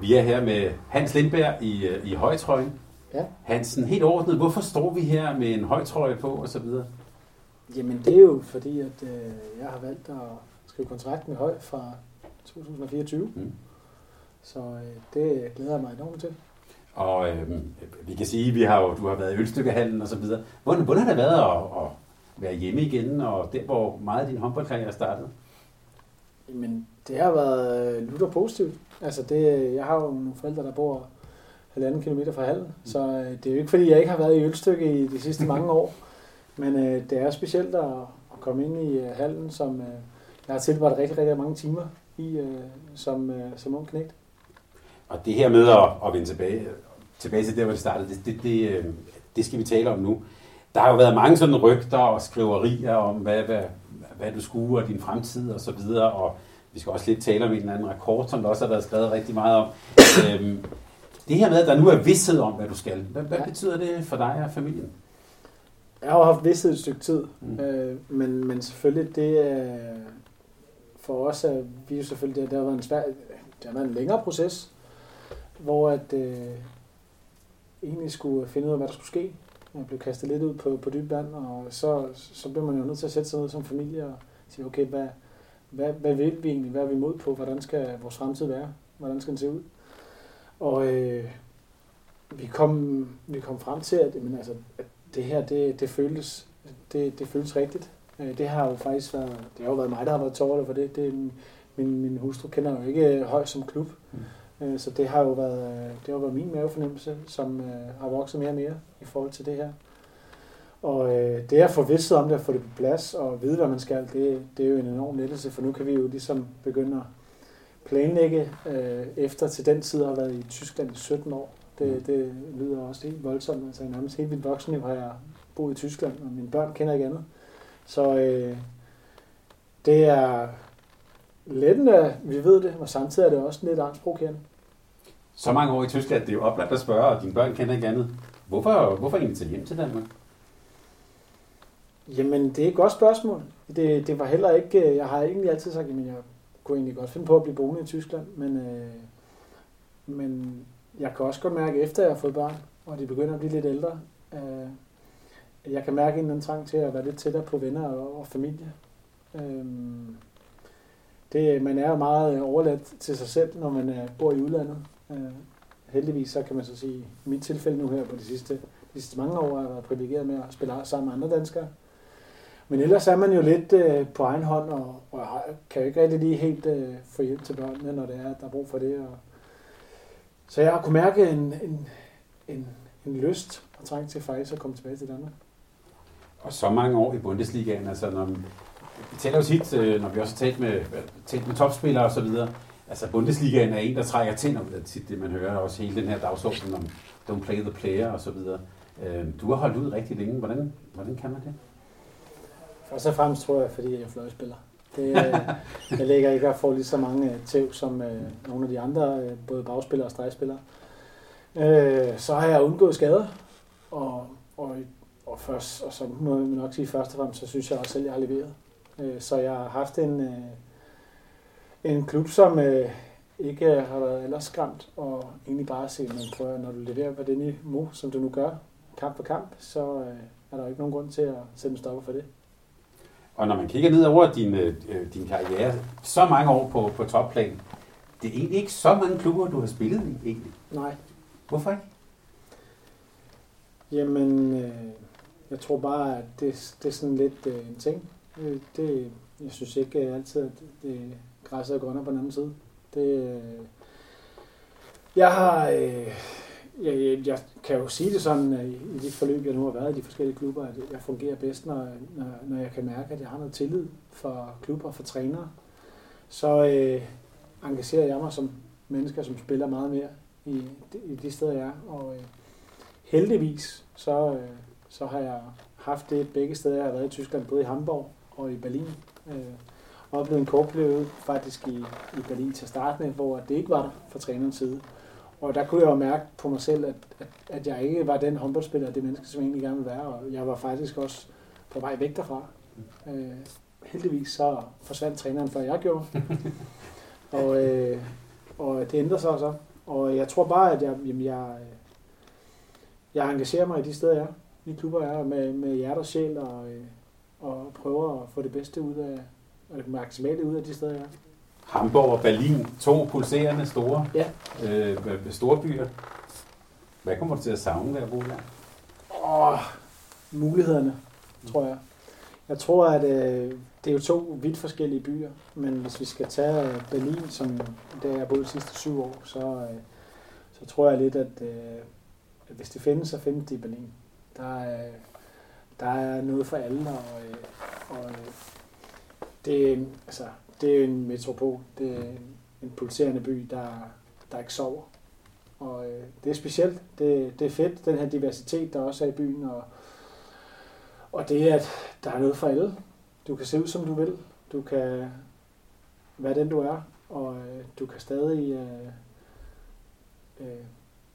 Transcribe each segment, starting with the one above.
Vi er her med Hans Lindberg i, øh, i højtrøjen. Ja. Hansen, helt ordnet, hvorfor står vi her med en højtrøje på og så videre? Jamen det er jo fordi, at øh, jeg har valgt at skrive kontrakt med Høj fra 2024. Mm. Så øh, det glæder jeg mig enormt til. Og øh, vi kan sige, vi har jo, du har været i Ølstykkehallen og så videre. Hvordan, hvordan har det været at, at være hjemme igen, og der, hvor meget af din håndboldkarriere startede? Men det har været øh, lutter positivt. Altså det, jeg har jo nogle forældre, der bor halvanden kilometer fra hallen, så øh, det er jo ikke fordi, jeg ikke har været i Ølstykke i de sidste mange år. Men øh, det er specielt at, at komme ind i øh, hallen, som øh, jeg har tilbragt rigtig, rigtig mange timer i øh, som, øh, som ung knægt. Og det her med at, at vende tilbage, tilbage til der, hvor det startede, det, det, det, øh, det skal vi tale om nu. Der har jo været mange sådan rygter og skriverier om, hvad, hvad, hvad du skulle og din fremtid og så videre, og vi skal også lidt tale om en eller anden rekord, som der også har været skrevet rigtig meget om. Øhm, det her med, at der nu er vidshed om, hvad du skal, hvad, hvad betyder det for dig og familien? Jeg har jo haft vidsthed et stykke tid, Mm. øh, men, men selvfølgelig det er for os, at vi jo selvfølgelig, det, det har været en svær, det har været en længere proces, hvor at øh, egentlig skulle finde ud af, hvad der skulle ske. Jeg blev kastet lidt ud på, på dybt vand, og så, så blev man jo nødt til at sætte sig ned som familie og sige, okay, hvad, hvad, hvad vil vi egentlig, hvad er vi imod på, hvordan skal vores fremtid være, hvordan skal den se ud? Og øh, vi, kom, vi kom frem til, at, jamen, altså, at det her, det, det føltes, det, det føltes rigtigt. Øh, Det har jo faktisk været, det har jo været mig, der har været tårlig for det. det min, min, hustru kender jo ikke høj som klub. Mm. Så det har jo været, øh, det har været min mavefornemmelse, som øh, har vokset mere og mere i forhold til det her. Og øh, det at få vidsthed om det, at få det på plads og vide, hvad man skal, det, det er jo en enorm lettelse, for nu kan vi jo ligesom begynde at planlægge øh, efter til den tid, har været i Tyskland i 17 år. Det, det lyder også helt voldsomt. Altså nærmest helt vildt voksen, har jeg boet i Tyskland, og mine børn kender ikke andet. Så øh, det er lettende, at vi ved det, og samtidig er det også lidt angstprovokerende. Så mange år i Tyskland, det er jo oplagt at spørge, og dine børn kender ikke andet. Hvorfor, hvorfor egentlig tage hjem til Danmark? Jamen, det er et godt spørgsmål. Det, det var heller ikke, øh, jeg har egentlig altid sagt, at jeg kunne egentlig godt finde på at blive boende i Tyskland, men, øh, men jeg kan også godt mærke, efter jeg har fået børn, og de begynder at blive lidt ældre, øh, jeg kan mærke en eller anden trang til at være lidt tættere på venner og, og familie. Øh, det, man er jo meget øh, overladt til sig selv, når man øh, bor i udlandet. Øh, heldigvis så kan man så sige, i mit tilfælde nu her på de sidste, de sidste mange år, har jeg været privilegeret med at spille sammen med andre danskere. Men ellers er man jo lidt øh, på egen hånd, og, og har- kan jo ikke rigtig lige helt øh, få hjælp til børnene, når det er, der er brug for det. Og... Så jeg har kunnet mærke en, en, en, en lyst og trang til faktisk at komme tilbage til Danmark. Og så mange år i Bundesligaen, altså når, vi taler jo tit, øh, når vi også har talt med, talt med topspillere og så videre, altså Bundesligaen er en, der trækker tænder, det tit det, man hører også hele den her dagsorden om don't play the player og så videre. Øh, du har holdt ud rigtig længe, hvordan, hvordan kan man det? Først og fremmest tror jeg, fordi jeg er fløjspiller. Det, øh, jeg lægger ikke og får lige så mange øh, tæv som øh, nogle af de andre, øh, både bagspillere og stregspillere. Øh, så har jeg undgået skader, og, og, og, først, og så må jeg nok sige først og fremmest, så synes jeg også selv, jeg har leveret. Øh, så jeg har haft en, øh, en klub, som øh, ikke har været ellers skræmt, og egentlig bare se, man prøver, når du leverer på det niveau, som du nu gør, kamp for kamp, så øh, er der ikke nogen grund til at sætte en stopper for det. Og når man kigger ned over din, øh, din karriere, så mange år på, på topplan, det er egentlig ikke så mange klubber, du har spillet i, egentlig. Nej. Hvorfor ikke? Jamen, øh, jeg tror bare, at det, det er sådan lidt øh, en ting. Øh, det, jeg synes ikke øh, altid, at det græsset er grønnere på den anden side. Det, øh, jeg har, øh, jeg, jeg, kan jo sige det sådan at i, i de forløb, jeg nu har været i de forskellige klubber, at jeg fungerer bedst, når, når, når jeg kan mærke, at jeg har noget tillid for klubber og for trænere. Så øh, engagerer jeg mig som mennesker, som spiller meget mere i, i de steder, jeg er. Og øh, heldigvis, så, øh, så har jeg haft det begge steder, jeg har været i Tyskland, både i Hamburg og i Berlin. Øh, og oplevet en kort periode faktisk i, i Berlin til at starte med, hvor det ikke var der fra trænerens side. Og der kunne jeg jo mærke på mig selv, at, at, at jeg ikke var den håndboldspiller, det menneske, som jeg egentlig gerne ville være. Og jeg var faktisk også på vej væk derfra. Øh, heldigvis så forsvandt træneren, før jeg gjorde. og, øh, og det ændrede sig så. Og jeg tror bare, at jeg, jamen jeg, jeg engagerer mig i de steder, jeg er. De klubber, jeg er med, med hjerte og sjæl, og, øh, og prøver at få det bedste ud af, og det maksimale ud af de steder, jeg er. Hamburg og Berlin, to pulserende store, Ja. øh, store byer. Hvad kommer du til at savne ved at bo der? Åh, mulighederne, tror jeg. Jeg tror, at øh, det er jo to vidt forskellige byer, men hvis vi skal tage øh, Berlin, som der jeg boet de sidste syv år, så, øh, så tror jeg lidt, at, øh, at hvis det findes, så findes det i Berlin. Der er, der er noget for alle, og, øh, og øh, det, altså, det er en metropol. Det er en, pulserende by, der, der ikke sover. Og øh, det er specielt. Det, det er fedt, den her diversitet, der også er i byen. Og, og det at der er noget for alle. Du kan se ud, som du vil. Du kan være den, du er. Og øh, du kan stadig øh, øh,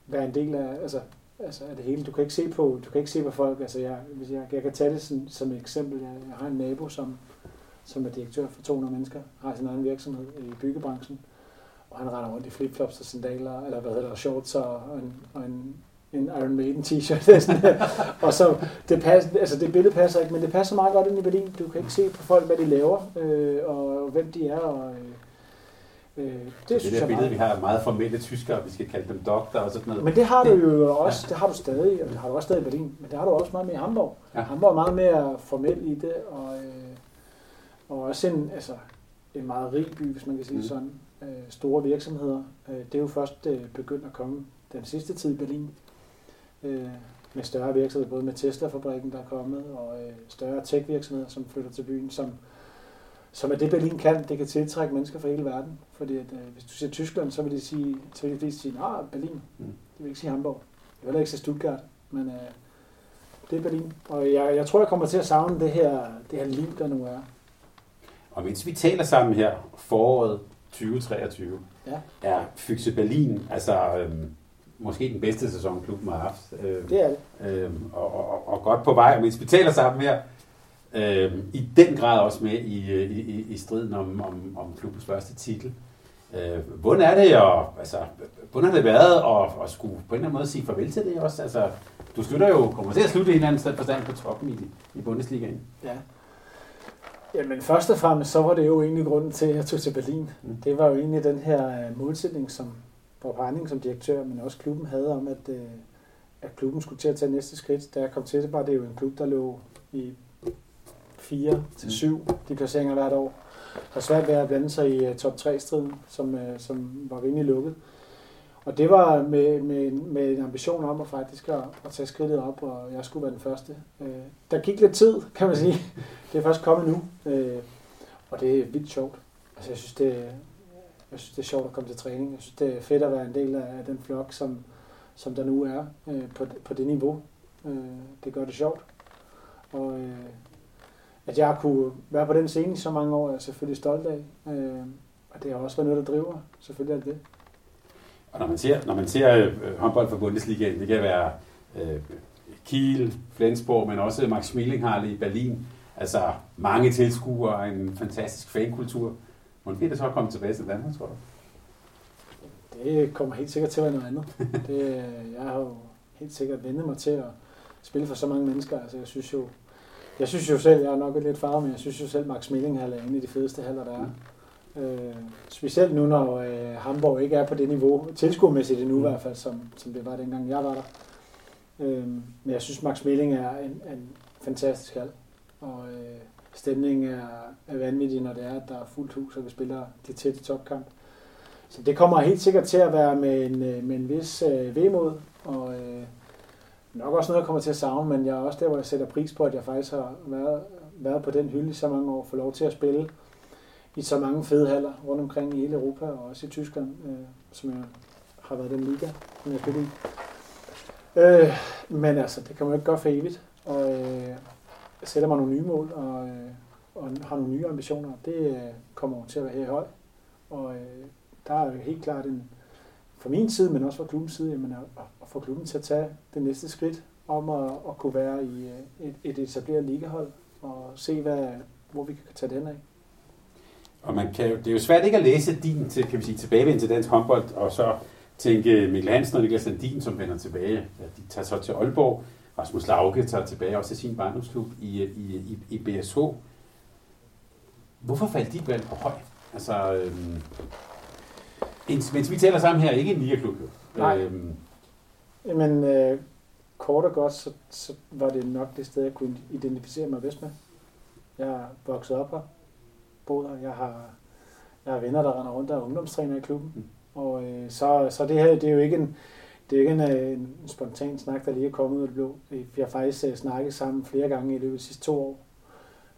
være en del af, altså, altså af det hele. Du kan ikke se på, du kan ikke se på folk. Altså jeg, hvis jeg, jeg kan tage det som, som et eksempel. Jeg, jeg har en nabo, som, som er direktør for 200 mennesker, har sin egen virksomhed i byggebranchen. Og han render rundt i flipflops og sandaler, eller hvad hedder det, shorts og, og, en, og en, en Iron Maiden t-shirt. Og så, det, passer, altså det billede passer ikke, men det passer meget godt ind i Berlin. Du kan ikke se på folk, hvad de laver, øh, og hvem de er. Og, øh, øh, det, Det, det synes der jeg billede, vi har meget formelle tyskere, vi skal kalde dem doktor og sådan noget. Men det har du jo også, det har du stadig, og det har du også stadig i Berlin, men det har du også meget mere i Hamburg. Ja. Ja. Hamburg er meget mere formel i det, og, øh, og også en, altså, en meget rig by, hvis man kan sige Mm. sådan. Øh, store virksomheder. Øh, det er jo først øh, begyndt at komme den sidste tid i Berlin. Øh, med større virksomheder, både med Tesla-fabrikken, der er kommet, og øh, større tech-virksomheder, som flytter til byen, som, som er det, Berlin kan. Det kan tiltrække mennesker fra hele verden. Fordi at, øh, hvis du siger Tyskland, så vil de sige, så vil de fleste sige, ah, Berlin. Mm. Det vil ikke sige Hamburg. Jeg vil ikke sige Stuttgart, men øh, det er Berlin. Og jeg, jeg tror, jeg kommer til at savne det her, det her liv, der nu er. Og mens vi taler sammen her, foråret 2023, Ja. er Fyxe Berlin, altså øhm, måske den bedste sæson, klubben har haft. Øhm, Det er det. øhm, og, og, og godt på vej. Og mens vi taler sammen her, øhm, i den grad også med i, øh, i, i, i striden om, om, om klubbens første titel. Øh, hvordan er det, og, altså, hvordan har det været at, at skulle på en eller anden måde sige farvel til det også? Altså, du slutter jo, kommer til at slutte i en eller anden forstand på toppen i, i Bundesligaen. Ja. Jamen først og fremmest, så var det jo egentlig grunden til, at jeg tog til Berlin. Mm. Det var jo egentlig den her øh, målsætning, som Bob Heinning som direktør, men også klubben havde om, at, øh, at klubben skulle til at tage næste skridt. Da jeg kom til det, var det jo en klub, der lå i 4 til 7 de placeringer hvert år. Og svært ved at blande sig i øh, top 3-striden, som, som var rimelig lukket. Og det var med, med, med en ambition om at faktisk at, at tage skridtet op, og jeg skulle være den første. Øh, der gik lidt tid, kan man sige. Det er først kommet nu, øh, og det er vildt sjovt. Altså, jeg synes, det, jeg synes, det er sjovt at komme til træning. Jeg synes, det er fedt at være en del af den flok, som, som der nu er øh, på, på det niveau. Øh, det gør det sjovt. Og øh, at jeg har kunne være på den scene i så mange år, er jeg selvfølgelig stolt af. Øh, og det har også været noget, der driver. Selvfølgelig er det det. Og når man ser, når man ser øh, håndbold fra Bundesligaen, det kan være øh, Kiel, Flensborg, men også Max Schmelinghalle i Berlin. Altså mange tilskuere, en fantastisk fankultur. Hvordan bliver det så at komme tilbage til Danmark, tror du? Det kommer helt sikkert til at være noget andet. Det, jeg har jo helt sikkert vendet mig til at spille for så mange mennesker. Altså, jeg synes jo, jeg synes jo selv, jeg er nok lidt farve, men jeg synes jo selv, Max Milling er en af de fedeste haller, der er. Øh, specielt nu, når øh, Hamburg ikke er på det niveau, tilskuermæssigt endnu i Mm. hvert fald, som, som det var dengang jeg var der. Øh, men jeg synes, Max Milling er en, en fantastisk hal, og øh, stemningen er, er vanvittig, når det er, at der er fuldt hus, og vi spiller de tætte topkamp. Så det kommer helt sikkert til at være med en, øh, med en vis øh, vemod, Og øh, nok også noget, jeg kommer til at savne, men jeg er også der, hvor jeg sætter pris på, at jeg faktisk har været, været på den hylde i så mange år, for lov til at spille i så mange fede haller rundt omkring i hele Europa, og også i Tyskland, øh, som jeg har været den liga, som jeg spiller i. Øh, men altså, det kan man jo ikke gøre for evigt, og øh, jeg sætter mig nogle nye mål, og, øh, og har nogle nye ambitioner. Det øh, kommer til at være her i høj, og øh, der er jo helt klart en, fra min side, men også fra klubbens side, jamen at, at få klubben til at tage det næste skridt om at, at kunne være i øh, et, et etableret ligahold og se, hvad, hvor vi kan tage den af. Og man kan det er jo svært ikke at læse din til, kan vi sige, tilbagevind til dansk håndbold, og så tænke Mikkel Hansen og Niklas Sandin, som vender tilbage. Ja, de tager så til Aalborg. Rasmus Lauke tager tilbage også til sin barndomsklub i, i, i, i BSH. Hvorfor faldt dit valg på høj? Altså, øhm, mens vi taler sammen her, ikke en ligaklub jo. Nej. Øhm, Jamen, øh, kort og godt, så, så var det nok det sted, jeg kunne identificere mig bedst med. Jeg er vokset op her, boet her. Jeg har, jeg har venner, der render rundt og er ungdomstræner i klubben. Mm. Og øh, så, så det her, det er jo ikke en, det er ikke en, øh, en spontan snak, der lige er kommet ud af det blå. Vi har faktisk uh, snakket sammen flere gange i løbet af de sidste to år.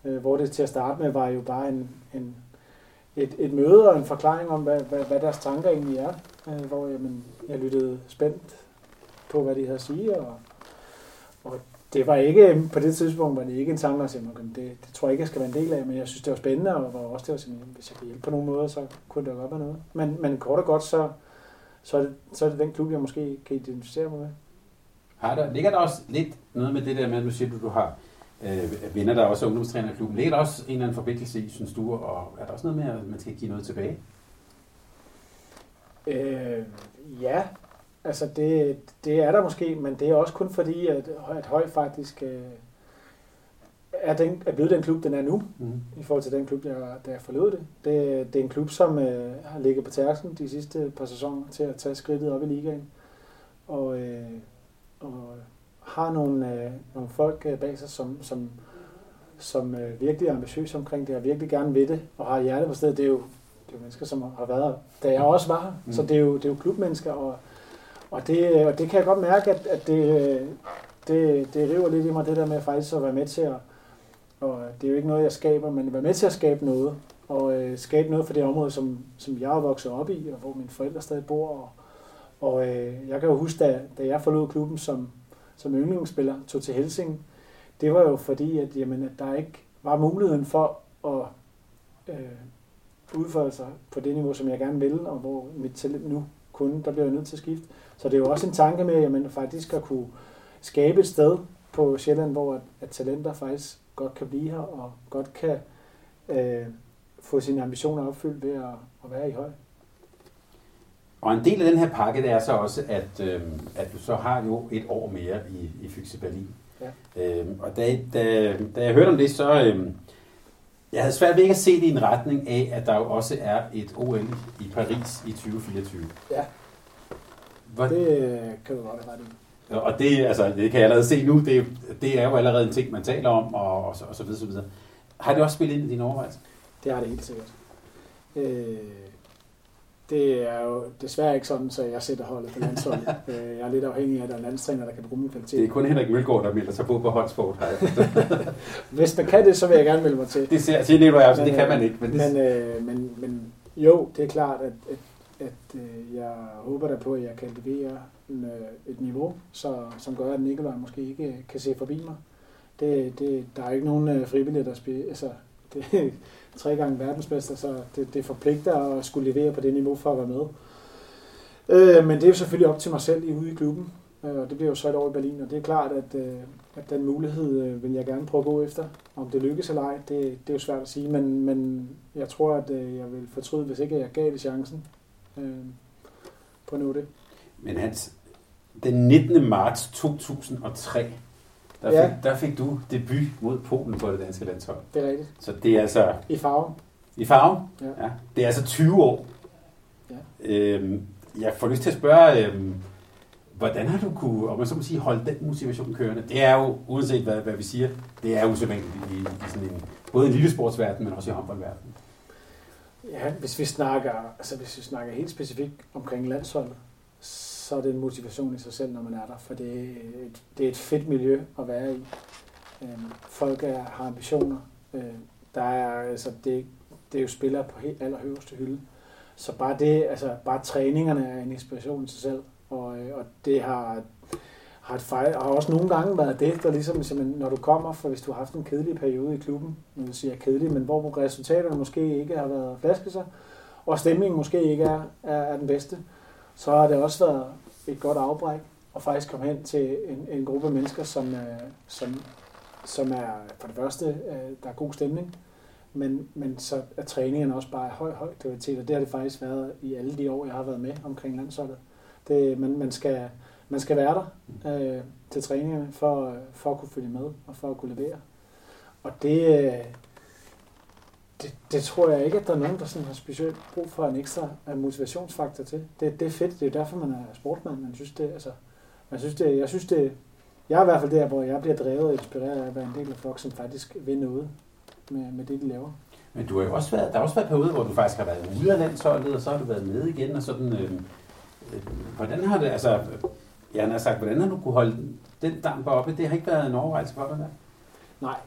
Uh, hvor det til at starte med var jo bare en, en, et, et møde og en forklaring om, hvad, hvad, hvad deres tanker egentlig er. Uh, hvor jamen, jeg lyttede spændt på, hvad de havde at sige. Og det var ikke, på det tidspunkt var det ikke en tanke, at sige, det, det tror jeg ikke, jeg skal være en del af, men jeg synes, det var spændende, og var også det var sådan, hvis jeg kan hjælpe på nogen måde, så kunne det godt være noget. Men, men kort og godt, så, så, er det, så er det den klub, jeg måske kan identificere mig med. Har der, ligger der også lidt noget med det der med, at du siger, at du har øh, venner, der også er ungdomstræner i klubben. Ligger der også en eller anden forpligtelse i, synes du, og er der også noget med, at man skal give noget tilbage? Øh, ja, Altså det, det er der måske, men det er også kun fordi, at, at Høj faktisk øh, er, den, er blevet den klub, den er nu, mm. i forhold til den klub, der, der forlod det. det. Det er en klub, som øh, har ligget på tærken de sidste par sæsoner til at tage skridtet op i ligaen. Og, øh, og har nogle, øh, nogle folk øh, bag sig, som, som, som øh, virkelig er ambitiøse omkring det, og virkelig gerne vil det, og har hjertet på stedet. Det er jo, det er jo mennesker, som har været da jeg også var her. Mm. Så det er, jo, det er jo klubmennesker, og og det, øh, og det kan jeg godt mærke, at, at det, øh, det, det river lidt i mig, det der med faktisk at være med til at, og øh, det er jo ikke noget, jeg skaber, men at være med til at skabe noget, og øh, skabe noget for det område, som, som jeg er vokset op i, og hvor mine forældre stadig bor. Og, og øh, jeg kan jo huske, da, da jeg forlod klubben som, som yndlingsspiller, tog til Helsing, det var jo fordi, at, jamen, at der ikke var muligheden for at øh, udføre sig på det niveau, som jeg gerne ville, og hvor mit talent nu kunne, der bliver jeg nødt til at skifte. Så det er jo også en tanke med, at man faktisk skal kunne skabe et sted på Sjælland, hvor at, at talenter faktisk godt kan blive her, og godt kan øh, få sine ambitioner opfyldt ved at, at være i høj. Og en del af den her pakke, det er så også, at, øh, at du så har jo et år mere i, i Fyxe Berlin. Ja. Øh, og da, da, da jeg hørte om det, så øh, jeg havde svært ved ikke at se det i en retning af, at der jo også er et OL i Paris i 2024. Ja. Hvor... Det kan du godt have ret i. Og det, altså, det kan jeg allerede se nu, det, det er jo allerede en ting, man taler om, og, og, så, og så videre, så videre. Har det også spillet ind i dine overvejelser? Det har det helt sikkert. Øh, det er jo desværre ikke sådan, så jeg sætter holdet på landsholdet. Øh, jeg er lidt afhængig af, at der er landstræner, der kan bruge min kvalitet. Det er kun Henrik Mølgaard, der melder sig på på holdsport. Hvis man kan det, så vil jeg gerne melde mig til. Det ser, siger Nicolai altså, det kan man ikke. Men, det... men, øh, men, men jo, det er klart, at, at at øh, jeg håber da på, at jeg kan levere øh, et niveau, så, som gør, at Nikolaj måske ikke øh, kan se forbi mig. Det, det, der er ikke nogen øh, frivillige, der spiller. Altså, det er tre gange verdensmester, så det, det forpligter at skulle levere på det niveau for at være med. Øh, men det er jo selvfølgelig op til mig selv i ude i klubben, øh, og det bliver jo så et år i Berlin, og det er klart, at, øh, at den mulighed øh, vil jeg gerne prøve at gå efter. Om det lykkes eller ej, det, det er jo svært at sige, men, men jeg tror, at øh, jeg vil fortryde, hvis ikke jeg gav det chancen øh, på det. Men Hans, den 19. marts 2003, der, ja. fik, der fik du debut mod Polen på det danske landshold. Det er rigtigt. Så det er altså... I farve. I farve? Ja. ja. Det er altså 20 år. Ja. Øhm, jeg får lyst til at spørge, øhm, hvordan har du kunne, om man så må sige, holde den motivation kørende? Det er jo, uanset hvad, hvad vi siger, det er usædvanligt i, i sådan en, både en lille sportsverden, men også i håndboldverdenen. Ja, hvis vi snakker, altså hvis vi snakker helt specifikt omkring landsholdet, så er det en motivation i sig selv, når man er der, for det er et, det er et fedt miljø at være i. Øhm, folk er, har ambitioner. Øh, der er, altså, det, det er jo spillere på helt allerhøjeste hylde. Så bare det, altså bare træningerne er en inspiration i sig selv, og, øh, og det har, har, et fejl, har også nogle gange været det, der ligesom, simpelthen, når du kommer, for hvis du har haft en kedelig periode i klubben, nu vil sige kedelig, men hvor resultaterne måske ikke har været flasket og stemningen måske ikke er, er, er den bedste, så har det også været et godt afbræk og faktisk komme hen til en, en gruppe mennesker, som, øh, som, som er for det første, øh, der er god stemning, men, men så er træningerne også bare høj, høj kvalitet, og det har det faktisk været i alle de år, jeg har været med omkring landsholdet. Det, man, man, skal, man skal være der øh, til træningerne for, øh, for at kunne følge med og for at kunne levere. Og det, øh, det, det tror jeg ikke, at der er nogen, der sådan har specielt brug for en ekstra øh, motivationsfaktor til. Det, det er fedt, det er derfor, man er sportmand. Man synes det, altså, man synes det, jeg synes det, jeg er i hvert fald der, hvor jeg bliver drevet og inspireret af at være en del af folk, som faktisk vil noget med, med det, de laver. Men du har jo også været, der har også været perioder, hvor du faktisk har været ude af landsholdet, og så har du været med igen, og sådan, øh, øh, hvordan har det, altså, jeg har sagt, hvordan har du kunne holde den damp oppe? Det har ikke været en overvejelse for dig der? Nej,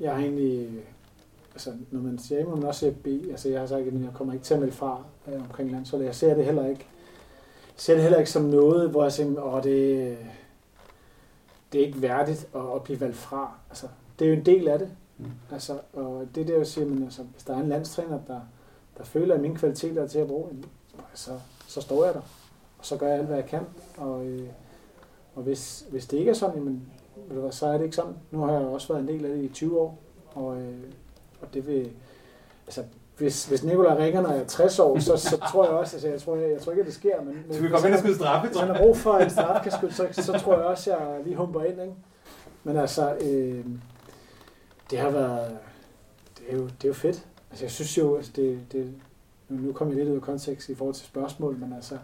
jeg har egentlig, altså, når man siger, må man også siger B, altså jeg har sagt, at jeg kommer ikke til at melde fra øh, omkring landsholdet. Jeg ser det heller ikke, ser det heller ikke som noget, hvor jeg siger, åh, det, det er ikke værdigt at, at blive valgt fra. Altså, det er jo en del af det. Mm. Altså, og det der, jeg siger, men altså, hvis der er en landstræner, der, der føler, at mine kvaliteter er til at bruge, så, så står jeg der. Og så gør jeg alt, hvad jeg kan. Og, øh, og hvis, hvis det ikke er sådan, jamen, ved du hvad, så er det ikke sådan. Nu har jeg også været en del af det i 20 år. Og, øh, og det vil... Altså, hvis, hvis Nicolai ringer, når jeg er 60 år, så, så tror jeg også, altså, jeg tror, jeg, jeg tror ikke, at det sker. Men, så vi kommer ind og skyde straffe, Hvis han har brug for en straffe, så, så, så tror jeg også, at jeg lige humper ind. Ikke? Men altså, øh, det har været, det er jo, det er jo fedt. Altså jeg synes jo, altså det, det, nu kommer jeg lidt ud af kontekst i forhold til spørgsmål, men altså,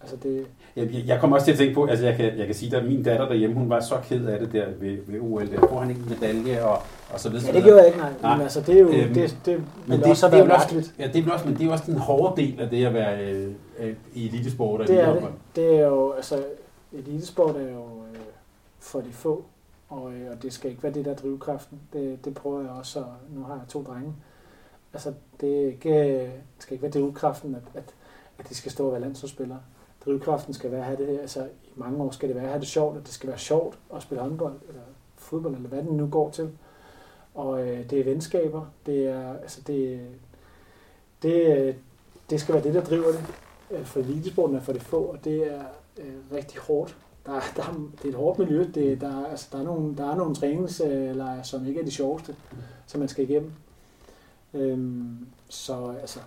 altså det... Jeg, jeg kommer også til at tænke på, altså jeg kan, jeg kan sige, at min datter derhjemme, hun var så ked af det der ved, ved OL, der får han ikke en medalje og, og så videre. Ja, det gjorde jeg ikke, nej. nej. Men altså, det er jo, øhm, det, det, men det, også det, det, også, ja, det er også, men det er også den hårde del af det at være øh, øh, i elitesport. Det er det. Det er jo, altså, elitesport er jo øh, for de få, og, øh, og det skal ikke være det, der er drivkraften. Det, det prøver jeg også, og nu har jeg to drenge. Altså, det, ikke, det skal ikke være drivkraften, at, at, at de skal stå og være landsholdsspillere. Drivkraften skal være at have det, altså i mange år skal det være at have det sjovt, at det skal være sjovt at spille håndbold, eller fodbold, eller hvad den nu går til. Og øh, det er venskaber, det er, altså det, det, øh, det skal være det, der driver det. Øh, for elitesporten er for det få, og det er øh, rigtig hårdt der, der, det er et hårdt miljø. Det, der, altså, der, er nogle, der er nogle træningslejre, øh, som ikke er de sjoveste, som man skal igennem. Øhm, så altså,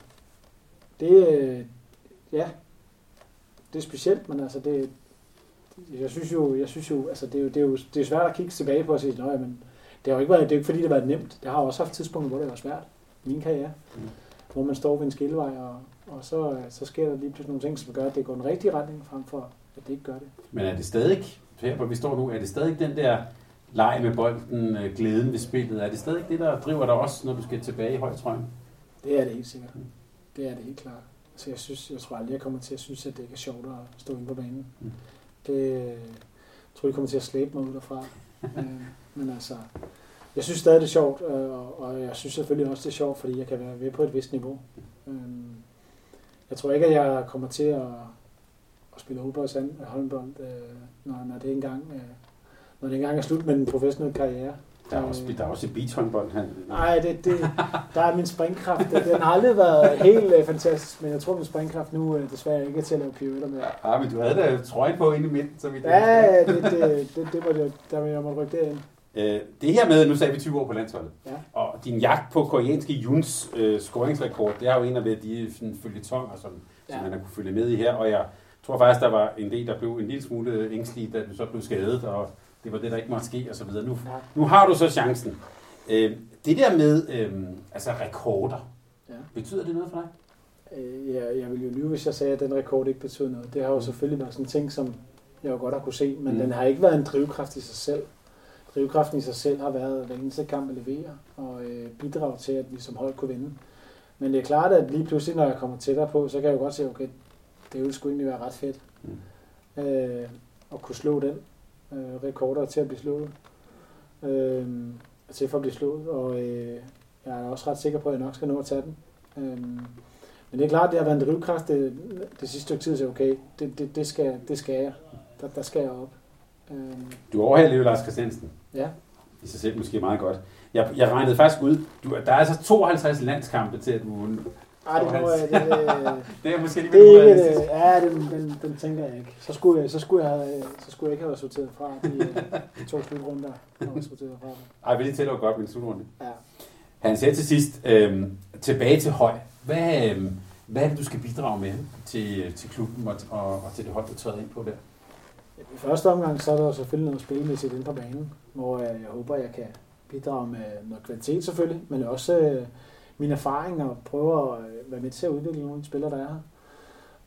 det, ja, det er specielt, men altså det, jeg synes jo, jeg synes jo, altså det er jo, det er jo det er svært at kigge tilbage på og sige, nej, men det har jo ikke været, det er ikke fordi, det har været nemt. Det har også haft tidspunkter, hvor det var svært min karriere. Mm. Hvor man står ved en skillevej, og, og så, så sker der lige pludselig nogle ting, som gør, at det går den rigtige retning, frem for at det ikke gør det. Men er det stadig, her hvor vi står nu, er det stadig den der leg med bolden, øh, glæden ved spillet, er det stadig det, der driver dig også, når du skal tilbage i højtrøjen? Det er det helt sikkert. Mm. Det er det helt klart. Altså jeg, synes, jeg tror aldrig, jeg kommer til at synes, at det ikke er sjovt at stå inde på banen. Mm. Det jeg tror jeg kommer til at slæbe mig ud derfra. øh, men altså, jeg synes stadig, det er sjovt, øh, og, jeg synes selvfølgelig også, det er sjovt, fordi jeg kan være ved på et vist niveau. Øh, jeg tror ikke, at jeg kommer til at at spille og håndbold, øh, når, når, det engang, øh, når det engang er slut med den professionelle karriere. Der er også, der er også beachhåndbold. Nej, det, det, der er min springkraft. Den har aldrig været helt øh, fantastisk, men jeg tror, min springkraft nu øh, desværre ikke er til at lave pivoter med. Ja, men du havde da trøjen på inde i midten, så vidt Ja, ja det, det, det, det, var det, der jeg måtte rykke derind. Øh, det her med, nu sagde vi 20 år på landsholdet, ja. og din jagt på koreanske Juns øh, scoringsrekord, det er jo en af de følgetonger, som, ja. som man har kunne følge med i her, og jeg tror faktisk, der var en del, der blev en lille smule ængstlige, da du så blev skadet, og det var det, der ikke måtte ske, og så videre. Nu, nu har du så chancen. Øh, det der med øh, altså rekorder, ja. betyder det noget for dig? Øh, ja, jeg ville jo lyve, hvis jeg sagde, at den rekord ikke betyder noget. Det har jo selvfølgelig været sådan en ting, som jeg jo godt har kunne se, men mm. den har ikke været en drivkraft i sig selv. Drivkraften i sig selv har været hver eneste kamp at levere og øh, bidrage til, at vi som hold kunne vinde. Men det er klart, at lige pludselig, når jeg kommer tættere på, så kan jeg jo godt se, okay, det ville sgu egentlig være ret fedt. Mm. øh, og kunne slå den. Øh, rekorder til at blive slået. Øh, til for at blive slået, og øh, jeg er også ret sikker på, at jeg nok skal nå at tage den. Øh, men det er klart, det har været en drivkraft det, det sidste stykke tid, så okay, det, det, det, skal, det skal jeg. Der, der skal jeg op. Øh, Du er overhældig ved Lars Christiansen. ja, I sig selv måske meget godt. Jeg, jeg regnede faktisk ud, du, der er altså 52 landskampe til, at du... Ej, det, må, jeg- det, det, Det er måske lige det er ikke, urealistisk. øh, ja, den, den, den, tænker jeg ikke. Så skulle jeg, så skulle jeg, have, så skulle jeg ikke have været sorteret fra de, øh, de to slutrunder, jeg sorteret fra. Ej, vil lige tælle godt min slutrunde. Ja. Han sagde til sidst, øhm, tilbage til høj. Hvad, øhm, hvad er det, du skal bidrage med til, til klubben og, og, og til det hold, du træder ind på der? I første omgang, så er der selvfølgelig noget spilmæssigt på banen, hvor øh, jeg håber, jeg kan bidrage med noget kvalitet selvfølgelig, men også øh, min erfaring og prøve at øh, være med til at udvikle nogle af de spillere, der er her.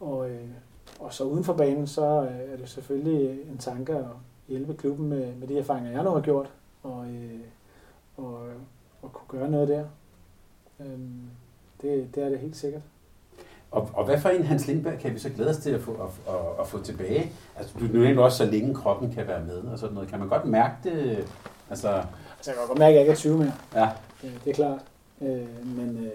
Og, øh, og så uden for banen, så øh, er det selvfølgelig en tanke at hjælpe klubben med, med de erfaringer, jeg nu har gjort, og, og, og kunne gøre noget der. Øhm, det, det er det helt sikkert. Og, og hvad for en Hans Lindberg kan vi så glæde os til at få, at, at, at få tilbage? Altså, du nævnte også, så længe kroppen kan være med og sådan noget. Kan man godt mærke det? Altså, Altså, jeg kan godt mærke, at jeg ikke er 20 mere. ja, Øh, det er klart. Øh, men øh,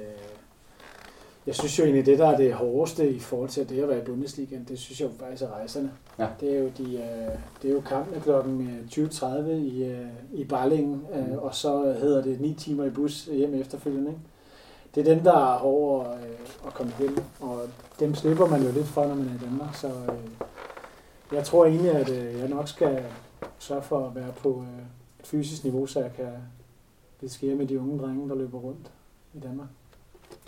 jeg synes jo egentlig, det der er det hårdeste i forhold til det at være i Bundesligaen, det synes jeg jo faktisk er rejserne. Ja. Det er jo, de, øh, det er jo kampene klokken øh, 20.30 i, øh, i Barlingen, øh, Mm. og så hedder det 9 timer i bus hjem efterfølgende. Ikke? Det er dem, der er hårde øh, at komme igennem, og dem slipper man jo lidt for, når man er i Danmark. Så øh, jeg tror egentlig, at øh, jeg nok skal sørge for at være på øh, et fysisk niveau, så jeg kan beskære med de unge drenge, der løber rundt i Danmark.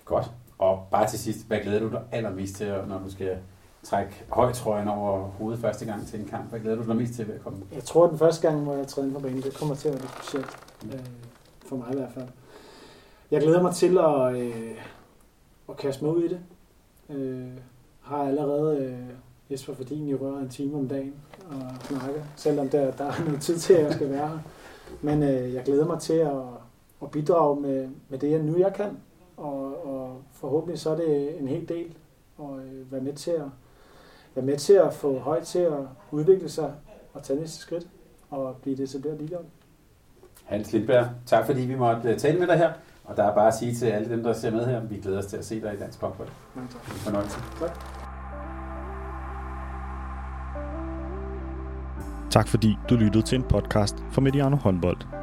godt. Og bare til sidst, hvad glæder du dig allermest til, når du skal trække højtrøjen over hovedet første gang til en kamp? Hvad glæder du dig mest til ved at komme? Jeg tror, at den første gang, hvor jeg træder ind på banen, det kommer til at være lidt specielt. Øh, for mig i hvert fald. Jeg glæder mig til at, øh, at kaste mig ud i det. Øh, har allerede øh, Jesper Fordin i røret en time om dagen og snakke, selvom der, der er noget tid til, at jeg skal være her. Men øh, jeg glæder mig til at, at bidrage med, med det, jeg nu jeg kan. Og, og forhåbentlig så er det en hel del at øh, være med til at være med til at få højt til at udvikle sig og tage næste skridt og blive det etableret ligaen. Hans Lindberg, tak fordi vi måtte øh, tale med dig her. Og der er bare at sige til alle dem, der ser med her, vi glæder os til at se dig i dansk håndbold. Mange tak. En fornøjelse. Tak fordi du lyttede til en podcast fra Mediano Håndbold.